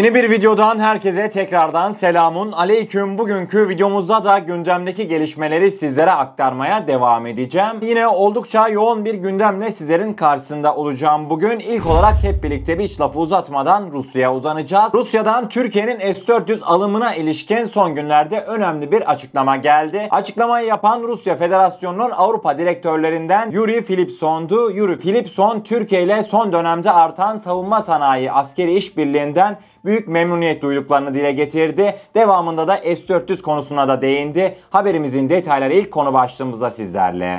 Yeni bir videodan herkese tekrardan selamun aleyküm. Bugünkü videomuzda da gündemdeki gelişmeleri sizlere aktarmaya devam edeceğim. Yine oldukça yoğun bir gündemle sizlerin karşısında olacağım bugün. İlk olarak hep birlikte bir hiç lafı uzatmadan Rusya'ya uzanacağız. Rusya'dan Türkiye'nin S-400 alımına ilişkin son günlerde önemli bir açıklama geldi. Açıklamayı yapan Rusya Federasyonu'nun Avrupa direktörlerinden Yuri Filipson'du. Yuri Filipson Türkiye ile son dönemde artan savunma sanayi askeri işbirliğinden büyük memnuniyet duyduklarını dile getirdi. Devamında da S-400 konusuna da değindi. Haberimizin detayları ilk konu başlığımızda sizlerle.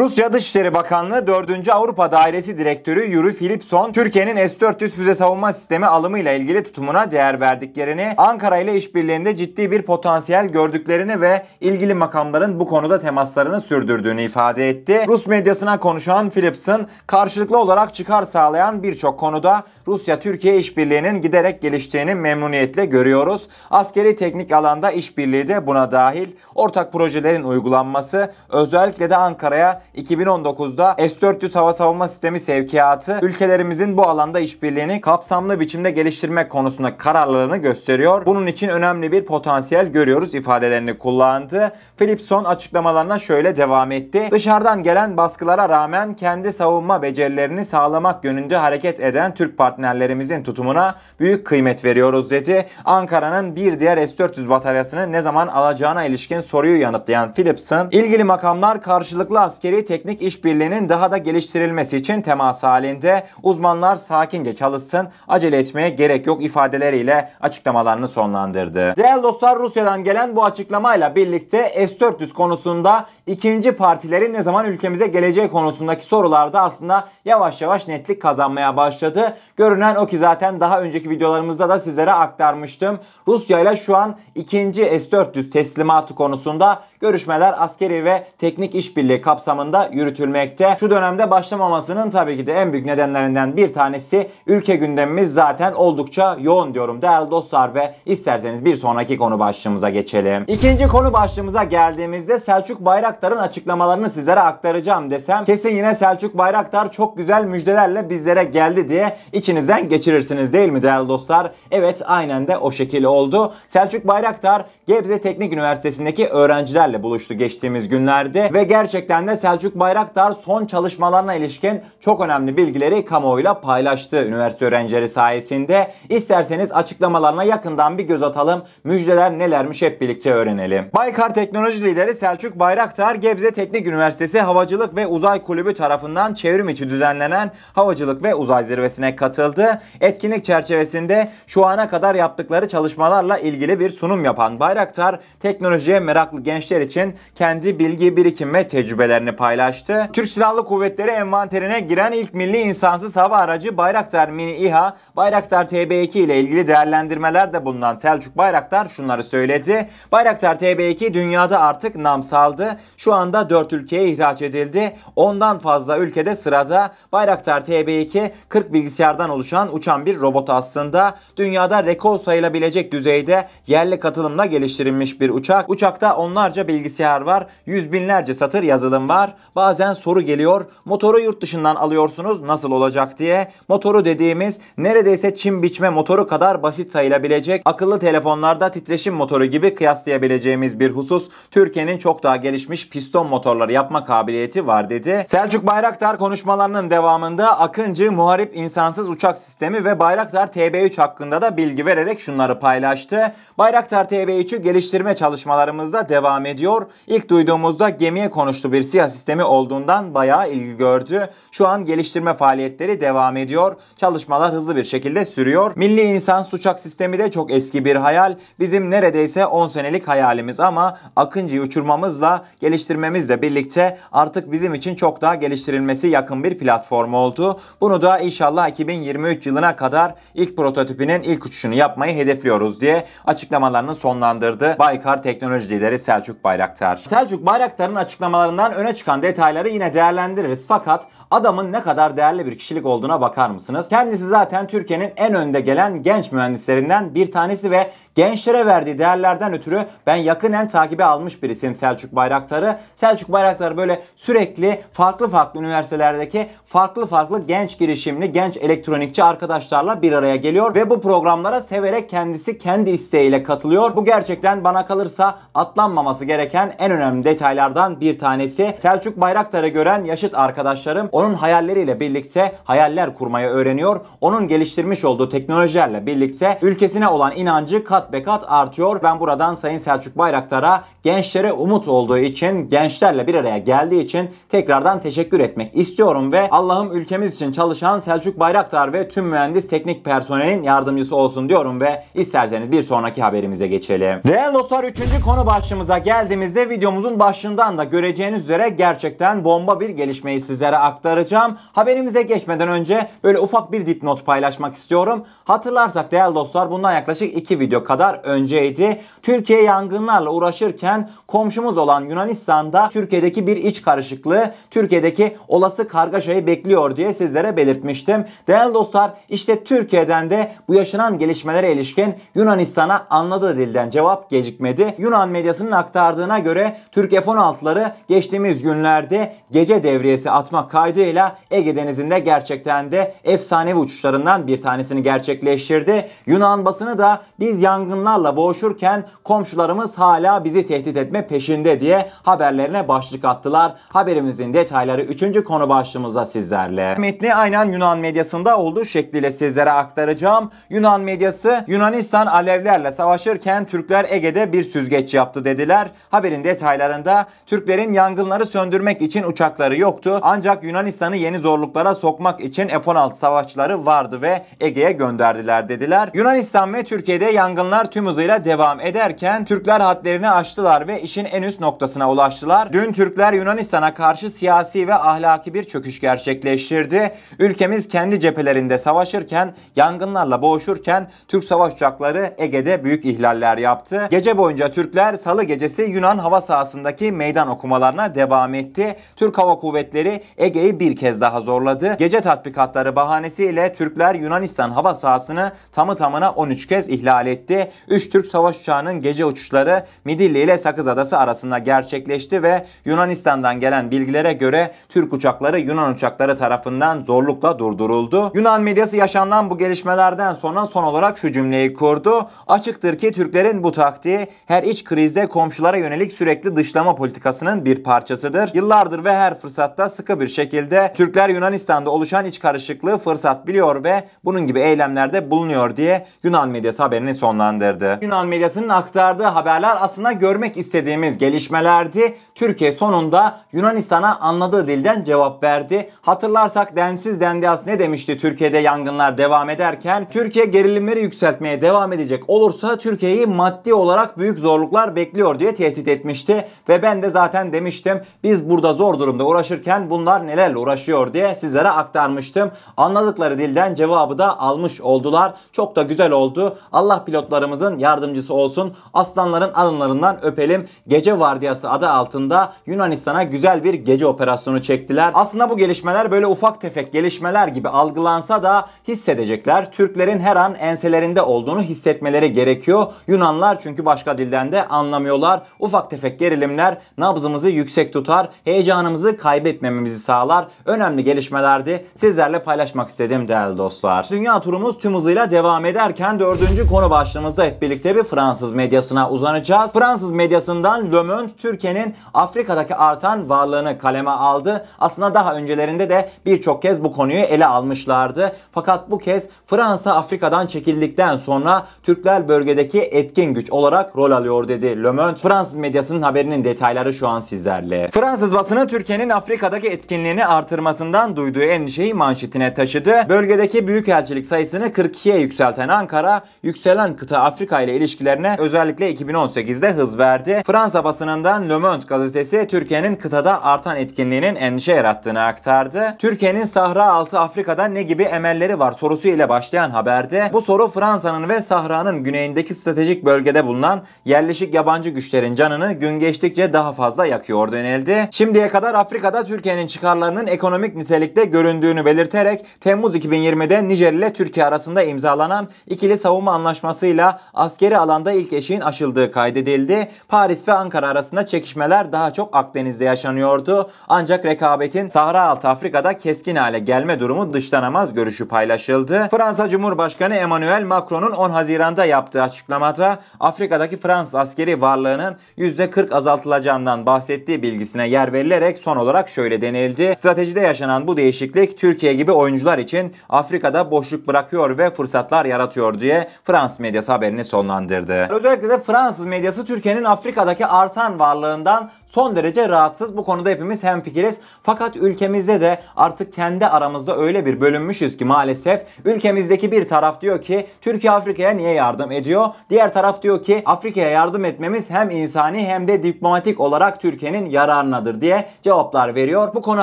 Rusya Dışişleri Bakanlığı 4. Avrupa Dairesi Direktörü Yuri Filipson, Türkiye'nin S-400 füze savunma sistemi alımıyla ilgili tutumuna değer verdiklerini, Ankara ile işbirliğinde ciddi bir potansiyel gördüklerini ve ilgili makamların bu konuda temaslarını sürdürdüğünü ifade etti. Rus medyasına konuşan Philipson, karşılıklı olarak çıkar sağlayan birçok konuda Rusya-Türkiye işbirliğinin giderek geliştiğini memnuniyetle görüyoruz. Askeri teknik alanda işbirliği de buna dahil. Ortak projelerin uygulanması, özellikle de Ankara'ya 2019'da S-400 hava savunma sistemi sevkiyatı ülkelerimizin bu alanda işbirliğini kapsamlı biçimde geliştirmek konusunda kararlılığını gösteriyor. Bunun için önemli bir potansiyel görüyoruz ifadelerini kullandı. Philipson açıklamalarına şöyle devam etti. Dışarıdan gelen baskılara rağmen kendi savunma becerilerini sağlamak yönünde hareket eden Türk partnerlerimizin tutumuna büyük kıymet veriyoruz dedi. Ankara'nın bir diğer S-400 bataryasını ne zaman alacağına ilişkin soruyu yanıtlayan Philipson, ilgili makamlar karşılıklı askeri teknik işbirliğinin daha da geliştirilmesi için temas halinde. Uzmanlar sakince çalışsın, acele etmeye gerek yok ifadeleriyle açıklamalarını sonlandırdı. Değerli dostlar Rusya'dan gelen bu açıklamayla birlikte S-400 konusunda ikinci partilerin ne zaman ülkemize geleceği konusundaki sorularda aslında yavaş yavaş netlik kazanmaya başladı. Görünen o ki zaten daha önceki videolarımızda da sizlere aktarmıştım. Rusya ile şu an ikinci S-400 teslimatı konusunda görüşmeler askeri ve teknik işbirliği kapsamında yürütülmekte. Şu dönemde başlamamasının tabii ki de en büyük nedenlerinden bir tanesi ülke gündemimiz zaten oldukça yoğun diyorum değerli dostlar ve isterseniz bir sonraki konu başlığımıza geçelim. İkinci konu başlığımıza geldiğimizde Selçuk Bayraktar'ın açıklamalarını sizlere aktaracağım desem kesin yine Selçuk Bayraktar çok güzel müjdelerle bizlere geldi diye içinizden geçirirsiniz değil mi değerli dostlar? Evet aynen de o şekilde oldu. Selçuk Bayraktar Gebze Teknik Üniversitesi'ndeki öğrencilerle buluştu geçtiğimiz günlerde ve gerçekten de Selçuk Bayraktar son çalışmalarına ilişkin çok önemli bilgileri kamuoyuyla paylaştı üniversite öğrencileri sayesinde. İsterseniz açıklamalarına yakından bir göz atalım. Müjdeler nelermiş hep birlikte öğrenelim. Baykar Teknoloji Lideri Selçuk Bayraktar Gebze Teknik Üniversitesi Havacılık ve Uzay Kulübü tarafından çevrim içi düzenlenen Havacılık ve Uzay Zirvesi'ne katıldı. Etkinlik çerçevesinde şu ana kadar yaptıkları çalışmalarla ilgili bir sunum yapan Bayraktar, teknolojiye meraklı gençler için kendi bilgi, birikim ve tecrübelerini paylaştı. Türk Silahlı Kuvvetleri envanterine giren ilk milli insansız hava aracı Bayraktar Mini İHA, Bayraktar TB2 ile ilgili değerlendirmeler de bulunan Selçuk Bayraktar şunları söyledi. Bayraktar TB2 dünyada artık nam saldı. Şu anda 4 ülkeye ihraç edildi. Ondan fazla ülkede sırada. Bayraktar TB2 40 bilgisayardan oluşan uçan bir robot aslında. Dünyada rekor sayılabilecek düzeyde yerli katılımla geliştirilmiş bir uçak. Uçakta onlarca bilgisayar var. Yüz binlerce satır yazılım var. Bazen soru geliyor. Motoru yurt dışından alıyorsunuz nasıl olacak diye. Motoru dediğimiz neredeyse çim biçme motoru kadar basit sayılabilecek akıllı telefonlarda titreşim motoru gibi kıyaslayabileceğimiz bir husus. Türkiye'nin çok daha gelişmiş piston motorları yapma kabiliyeti var dedi. Selçuk Bayraktar konuşmalarının devamında Akıncı muharip insansız uçak sistemi ve Bayraktar TB3 hakkında da bilgi vererek şunları paylaştı. Bayraktar TB3'ü geliştirme çalışmalarımızda devam ediyor. İlk duyduğumuzda gemiye konuştu bir siyah sistemi olduğundan bayağı ilgi gördü. Şu an geliştirme faaliyetleri devam ediyor. Çalışmalar hızlı bir şekilde sürüyor. Milli İnsansız Uçak Sistemi de çok eski bir hayal. Bizim neredeyse 10 senelik hayalimiz ama Akıncı'yı uçurmamızla geliştirmemizle birlikte artık bizim için çok daha geliştirilmesi yakın bir platform oldu. Bunu da inşallah 2023 yılına kadar ilk prototipinin ilk uçuşunu yapmayı hedefliyoruz diye açıklamalarını sonlandırdı. Baykar Teknoloji Lideri Selçuk Bayraktar. Bayraktar. Selçuk Bayraktar'ın açıklamalarından öne çıkan detayları yine değerlendiririz. Fakat adamın ne kadar değerli bir kişilik olduğuna bakar mısınız? Kendisi zaten Türkiye'nin en önde gelen genç mühendislerinden bir tanesi ve gençlere verdiği değerlerden ötürü ben yakinen takibe almış bir isim Selçuk Bayraktar'ı. Selçuk Bayraktar böyle sürekli farklı farklı üniversitelerdeki farklı farklı genç girişimli, genç elektronikçi arkadaşlarla bir araya geliyor ve bu programlara severek kendisi kendi isteğiyle katılıyor. Bu gerçekten bana kalırsa atlanmaması gereken en önemli detaylardan bir tanesi. Selçuk Bayraktar'ı gören yaşıt arkadaşlarım onun hayalleriyle birlikte hayaller kurmayı öğreniyor. Onun geliştirmiş olduğu teknolojilerle birlikte ülkesine olan inancı kat be kat artıyor. Ben buradan Sayın Selçuk Bayraktar'a gençlere umut olduğu için, gençlerle bir araya geldiği için tekrardan teşekkür etmek istiyorum ve Allah'ım ülkemiz için çalışan Selçuk Bayraktar ve tüm mühendis teknik personelin yardımcısı olsun diyorum ve isterseniz bir sonraki haberimize geçelim. Değerli dostlar 3. konu başlığımıza geldiğimizde videomuzun başlığından da göreceğiniz üzere gerçekten bomba bir gelişmeyi sizlere aktaracağım. Haberimize geçmeden önce böyle ufak bir dipnot paylaşmak istiyorum. Hatırlarsak değerli dostlar bundan yaklaşık 2 video kadar önceydi. Türkiye yangınlarla uğraşırken komşumuz olan Yunanistan'da Türkiye'deki bir iç karışıklığı, Türkiye'deki olası kargaşayı bekliyor diye sizlere belirtmiştim. Değerli dostlar işte Türkiye'den de bu yaşanan gelişmelere ilişkin Yunanistan'a anladığı dilden cevap gecikmedi. Yunan medyasının aktardığına göre Türk F-16'ları geçtiğimiz günlerde gece devriyesi atmak kaydıyla Ege Denizi'nde gerçekten de efsanevi uçuşlarından bir tanesini gerçekleştirdi. Yunan basını da biz yangınlarla boğuşurken komşularımız hala bizi tehdit etme peşinde diye haberlerine başlık attılar. Haberimizin detayları 3. konu başlığımızda sizlerle. Metni aynen Yunan medyasında olduğu şekliyle sizlere aktaracağım. Yunan medyası Yunanistan Alevlerle savaşırken Türkler Ege'de bir süzgeç yaptı dediler. Haberin detaylarında Türklerin yangınları söndürmek için uçakları yoktu. Ancak Yunanistan'ı yeni zorluklara sokmak için F-16 savaşçıları vardı ve Ege'ye gönderdiler dediler. Yunanistan ve Türkiye'de yangınlar tüm hızıyla devam ederken Türkler hadlerini aştılar ve işin en üst noktasına ulaştılar. Dün Türkler Yunanistan'a karşı siyasi ve ahlaki bir çöküş gerçekleştirdi. Ülkemiz kendi cephelerinde savaşırken, yangınlarla boğuşurken Türk savaş uçakları Ege'de büyük ihlaller yaptı. Gece boyunca Türkler salı gecesi Yunan hava sahasındaki meydan okumalarına devam etti. Türk Hava Kuvvetleri Ege'yi bir kez daha zorladı. Gece tatbikatları bahanesiyle Türkler Yunanistan hava sahasını tamı tamına 13 kez ihlal etti. 3 Türk savaş uçağının gece uçuşları Midilli ile Sakız Adası arasında gerçekleşti ve Yunanistan'dan gelen bilgilere göre Türk uçakları Yunan uçakları tarafından zorlukla durduruldu. Yunan medyası yaşanan bu gelişmelerden sonra son olarak şu cümleyi kurdu. Açıktır ki Türklerin bu taktiği her iç krizde komşulara yönelik sürekli dışlama politikasının bir parçasıdır. Yıllardır ve her fırsatta sıkı bir şekilde Türkler Yunanistan'da oluşan iç karışıklığı fırsat biliyor ve bunun gibi eylemlerde bulunuyor diye Yunan medyası haberini sonlandırdı. Yunan medyasının aktardığı haberler aslında görmek istediğimiz gelişmelerdi. Türkiye sonunda Yunanistan'a anladığı dilden cevap verdi. Hatırlarsak densiz dendias ne demişti Türkiye'de yangınlar devam ederken? Türkiye gerilimleri yükseltmeye devam edecek olursa Türkiye'yi maddi olarak büyük zorluklar bekliyor diye tehdit etmişti. Ve ben de zaten demiştim biz burada zor durumda uğraşırken bunlar nelerle uğraşıyor diye sizlere aktarmıştım. Anladıkları dilden cevabı da almış oldular. Çok da güzel oldu. Allah pilotlarımızın yardımcısı olsun. Aslanların alınlarından öpelim. Gece Vardiyası adı altında Yunanistan'a güzel bir gece operasyonu çektiler. Aslında bu gelişmeler böyle ufak tefek gelişmeler gibi algılansa da hissedecekler. Türklerin her an enselerinde olduğunu hissetmeleri gerekiyor. Yunanlar çünkü başka dilden de anlamıyorlar. Ufak tefek gerilimler nabzımızı yüksek tutar, heyecanımızı kaybetmememizi sağlar. Önemli gelişmelerdi. Sizlerle paylaşmak istedim değerli dostlar. Dünya turumuz tüm hızıyla devam ederken dördüncü konu başlığımızda hep birlikte bir Fransız medyasına uzanacağız. Fransız medyasından Le Monde Türkiye'nin Afrika'daki artan varlığını kaleme aldı. Aslında daha öncelerinde de birçok kez bu konuyu ele almışlardı. Fakat bu kez Fransa Afrika'dan çekildikten sonra Türkler bölgedeki etkin güç olarak rol alıyor dedi Le Monde. Fransız medyasının haberinin detayları şu an sizlerle. Fransız basını Türkiye'nin Afrika'daki etkinliğini artırmasından duyduğu endişeyi manşetine taşıdı. Bölgedeki büyükelçilik sayısını 42'ye yükselten Ankara, yükselen kıta Afrika ile ilişkilerine özellikle 2018'de hız verdi. Fransa basınından Le Monde gazetesi Türkiye'nin kıtada artan etkinliğinin endişe yarattığını aktardı. Türkiye'nin Sahra altı Afrika'da ne gibi emelleri var sorusu ile başlayan haberde bu soru Fransa'nın ve Sahra'nın güneyindeki stratejik bölgede bulunan yerleşik yabancı güçlerin canını gün geçtikçe daha fazla yakıyor denildi. Şimdiye kadar Afrika'da Türkiye'nin çıkarlarının ekonomik nitelikte göründüğünü belirterek Temmuz 2020'de Nijer ile Türkiye arasında imzalanan ikili savunma anlaşmasıyla askeri alanda ilk eşiğin aşıldığı kaydedildi. Paris ve Ankara arasında çekişmeler daha çok Akdeniz'de yaşanıyordu. Ancak rekabetin Sahra Altı Afrika'da keskin hale gelme durumu dışlanamaz görüşü paylaşıldı. Fransa Cumhurbaşkanı Emmanuel Macron'un 10 Haziran'da yaptığı açıklamada Afrika'daki Fransız askeri varlığının %40 azaltılacağından bahsettiği bilgisine yer verilerek son olarak şöyle denildi. Stratejide yaşanan bu değişiklik Türkiye gibi oyuncular için Afrika'da boşluk bırakıyor ve fırsatlar yaratıyor diye Fransız medyası haberini sonlandırdı. Özellikle de Fransız medyası Türkiye'nin Afrika'daki artan varlığından son derece rahatsız. Bu konuda hepimiz hemfikiriz. Fakat ülkemizde de artık kendi aramızda öyle bir bölünmüşüz ki maalesef ülkemizdeki bir taraf diyor ki Türkiye Afrika'ya niye yardım ediyor? Diğer taraf diyor ki Afrika'ya yardım etmemiz hem insani hem de diplomatik olarak Türkiye'nin yararınadır diye cevaplar veriyor. Bu konu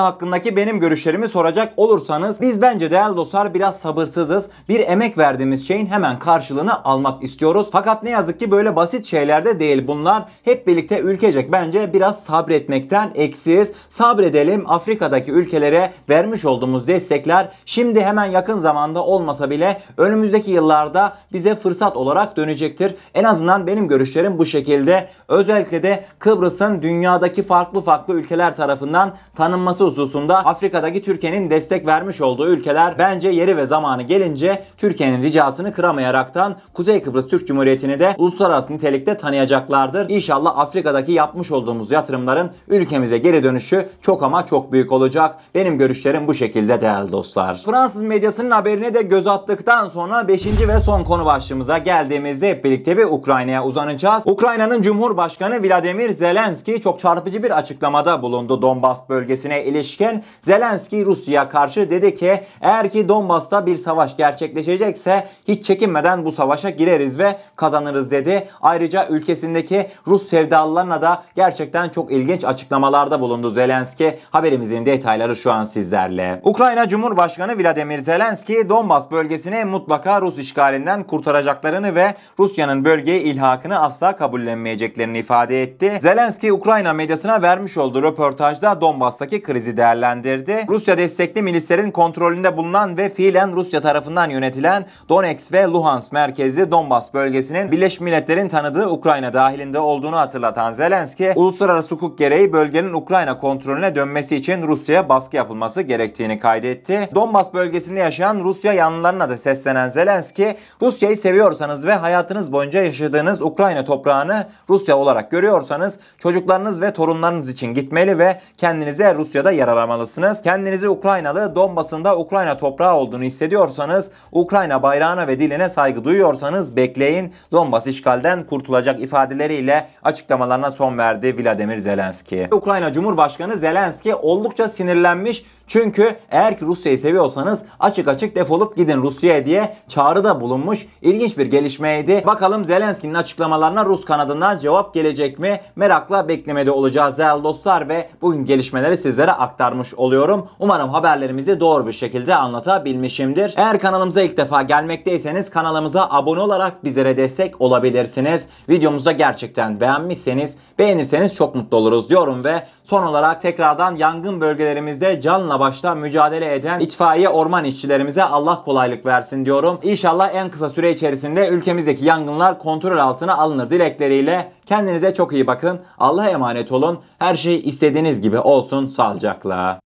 hakkındaki benim görüşlerimi soracak olursanız biz bence değerli dostlar biraz sabırsızız. Bir emek verdiğimiz şeyin hemen karşılığını almak istiyoruz. Fakat ne yazık ki böyle basit şeylerde değil bunlar. Hep birlikte ülkecek bence biraz sabretmekten eksiyiz. Sabredelim Afrika'daki ülkelere vermiş olduğumuz destekler şimdi hemen yakın zamanda olmasa bile önümüzdeki yıllarda bize fırsat olarak dönecektir. En azından benim görüşlerim bu şekilde. Özellikle de Kıbrıs'ın dünyadaki farklı farklı ülkeler tarafından tanınması hususunda Afrika'daki Türkiye'nin destek vermiş olduğu ülkeler bence yeri ve zamanı gelince Türkiye'nin ricasını kıramayaraktan Kuzey Kıbrıs Türk Cumhuriyeti'ni de uluslararası nitelikte tanıyacaklardır. İnşallah Afrika'daki yapmış olduğumuz yatırımların ülkemize geri dönüşü çok ama çok büyük olacak. Benim görüşlerim bu şekilde değerli dostlar. Fransız medyasının haberine de göz attıktan sonra 5. ve son konu başlığımıza geldiğimizde hep birlikte bir Ukrayna'ya uzanacağız. Ukrayna'nın Cumhurbaşkanı Vladimir Zelenski çok çarpıcı bir açıklamada bulundu Donbas bölgesine ilişkin. Zelenski Rusya'ya karşı dedi ki eğer ki Donbas'ta bir savaş gerçekleşecekse hiç çekinmeden bu savaşa gireriz ve kazanırız dedi. Ayrıca ülkesindeki Rus sevdalılarına da gerçekten çok ilginç açıklamalarda bulundu Zelenski. Haberimizin detayları şu an sizlerle. Ukrayna Cumhurbaşkanı Vladimir Zelenski Donbas bölgesini mutlaka Rus işgalinden kurtaracaklarını ve Rusya'nın bölgeye ilhakını asla kabullenmeyeceklerini ifade etti. Zelenski Ukrayna medyasına vermiş olduğu röportajda Donbas'taki krizi değerlendirdi. Rusya destekli milislerin kontrolünde bulunan ve fiilen Rusya tarafından yönetilen Donetsk ve Luhansk merkezli Donbas bölgesinin Birleşmiş Milletler'in tanıdığı Ukrayna dahilinde olduğunu hatırlatan Zelenski, uluslararası hukuk gereği bölgenin Ukrayna kontrolüne dönmesi için Rusya'ya baskı yapılması gerektiğini kaydetti. Donbas bölgesinde yaşayan Rusya yanlılarına da seslenen Zelenski, Rusya'yı seviyorsanız ve hayatınız boyunca yaşadığınız Ukrayna toprağını Rusya olarak görüyorsanız çocuklarınız ve torunlarınız için gitmeli ve kendinize Rusya'da yer aramalısınız. Kendinizi Ukraynalı, Donbas'ın da Ukrayna toprağı olduğunu hissediyorsanız, Ukrayna bayrağına ve diline saygı duyuyorsanız bekleyin. Donbas işgalden kurtulacak ifadeleriyle açıklamalarına son verdi Vladimir Zelenski. Ukrayna Cumhurbaşkanı Zelenski oldukça sinirlenmiş çünkü eğer ki Rusya'yı seviyorsanız açık açık defolup gidin Rusya'ya diye çağrıda bulunmuş. İlginç bir gelişmeydi. Bakalım Zelenski'nin açıklamalarına Rus kanadından cevap gelecek mi? Merakla beklemede olacağız değerli dostlar ve bugün gelişmeleri sizlere aktarmış oluyorum. Umarım haberlerimizi doğru bir şekilde anlatabilmişimdir. Eğer kanalımıza ilk defa gelmekteyseniz kanalımıza abone olarak bizlere destek olabilirsiniz. Videomuzu gerçekten beğenmişseniz beğenirseniz çok mutlu oluruz diyorum ve son olarak tekrardan yangın bölgelerimizde canla başla mücadele eden itfaiye orman işçilerimize Allah kolaylık versin diyorum. İnşallah en kısa süre içerisinde ülkemizdeki yangınlar kontrol altına alınır dilekleriyle. Kendinize çok iyi bakın. Allah'a emanet olun. Her şey istediğiniz gibi olsun sağlıcakla.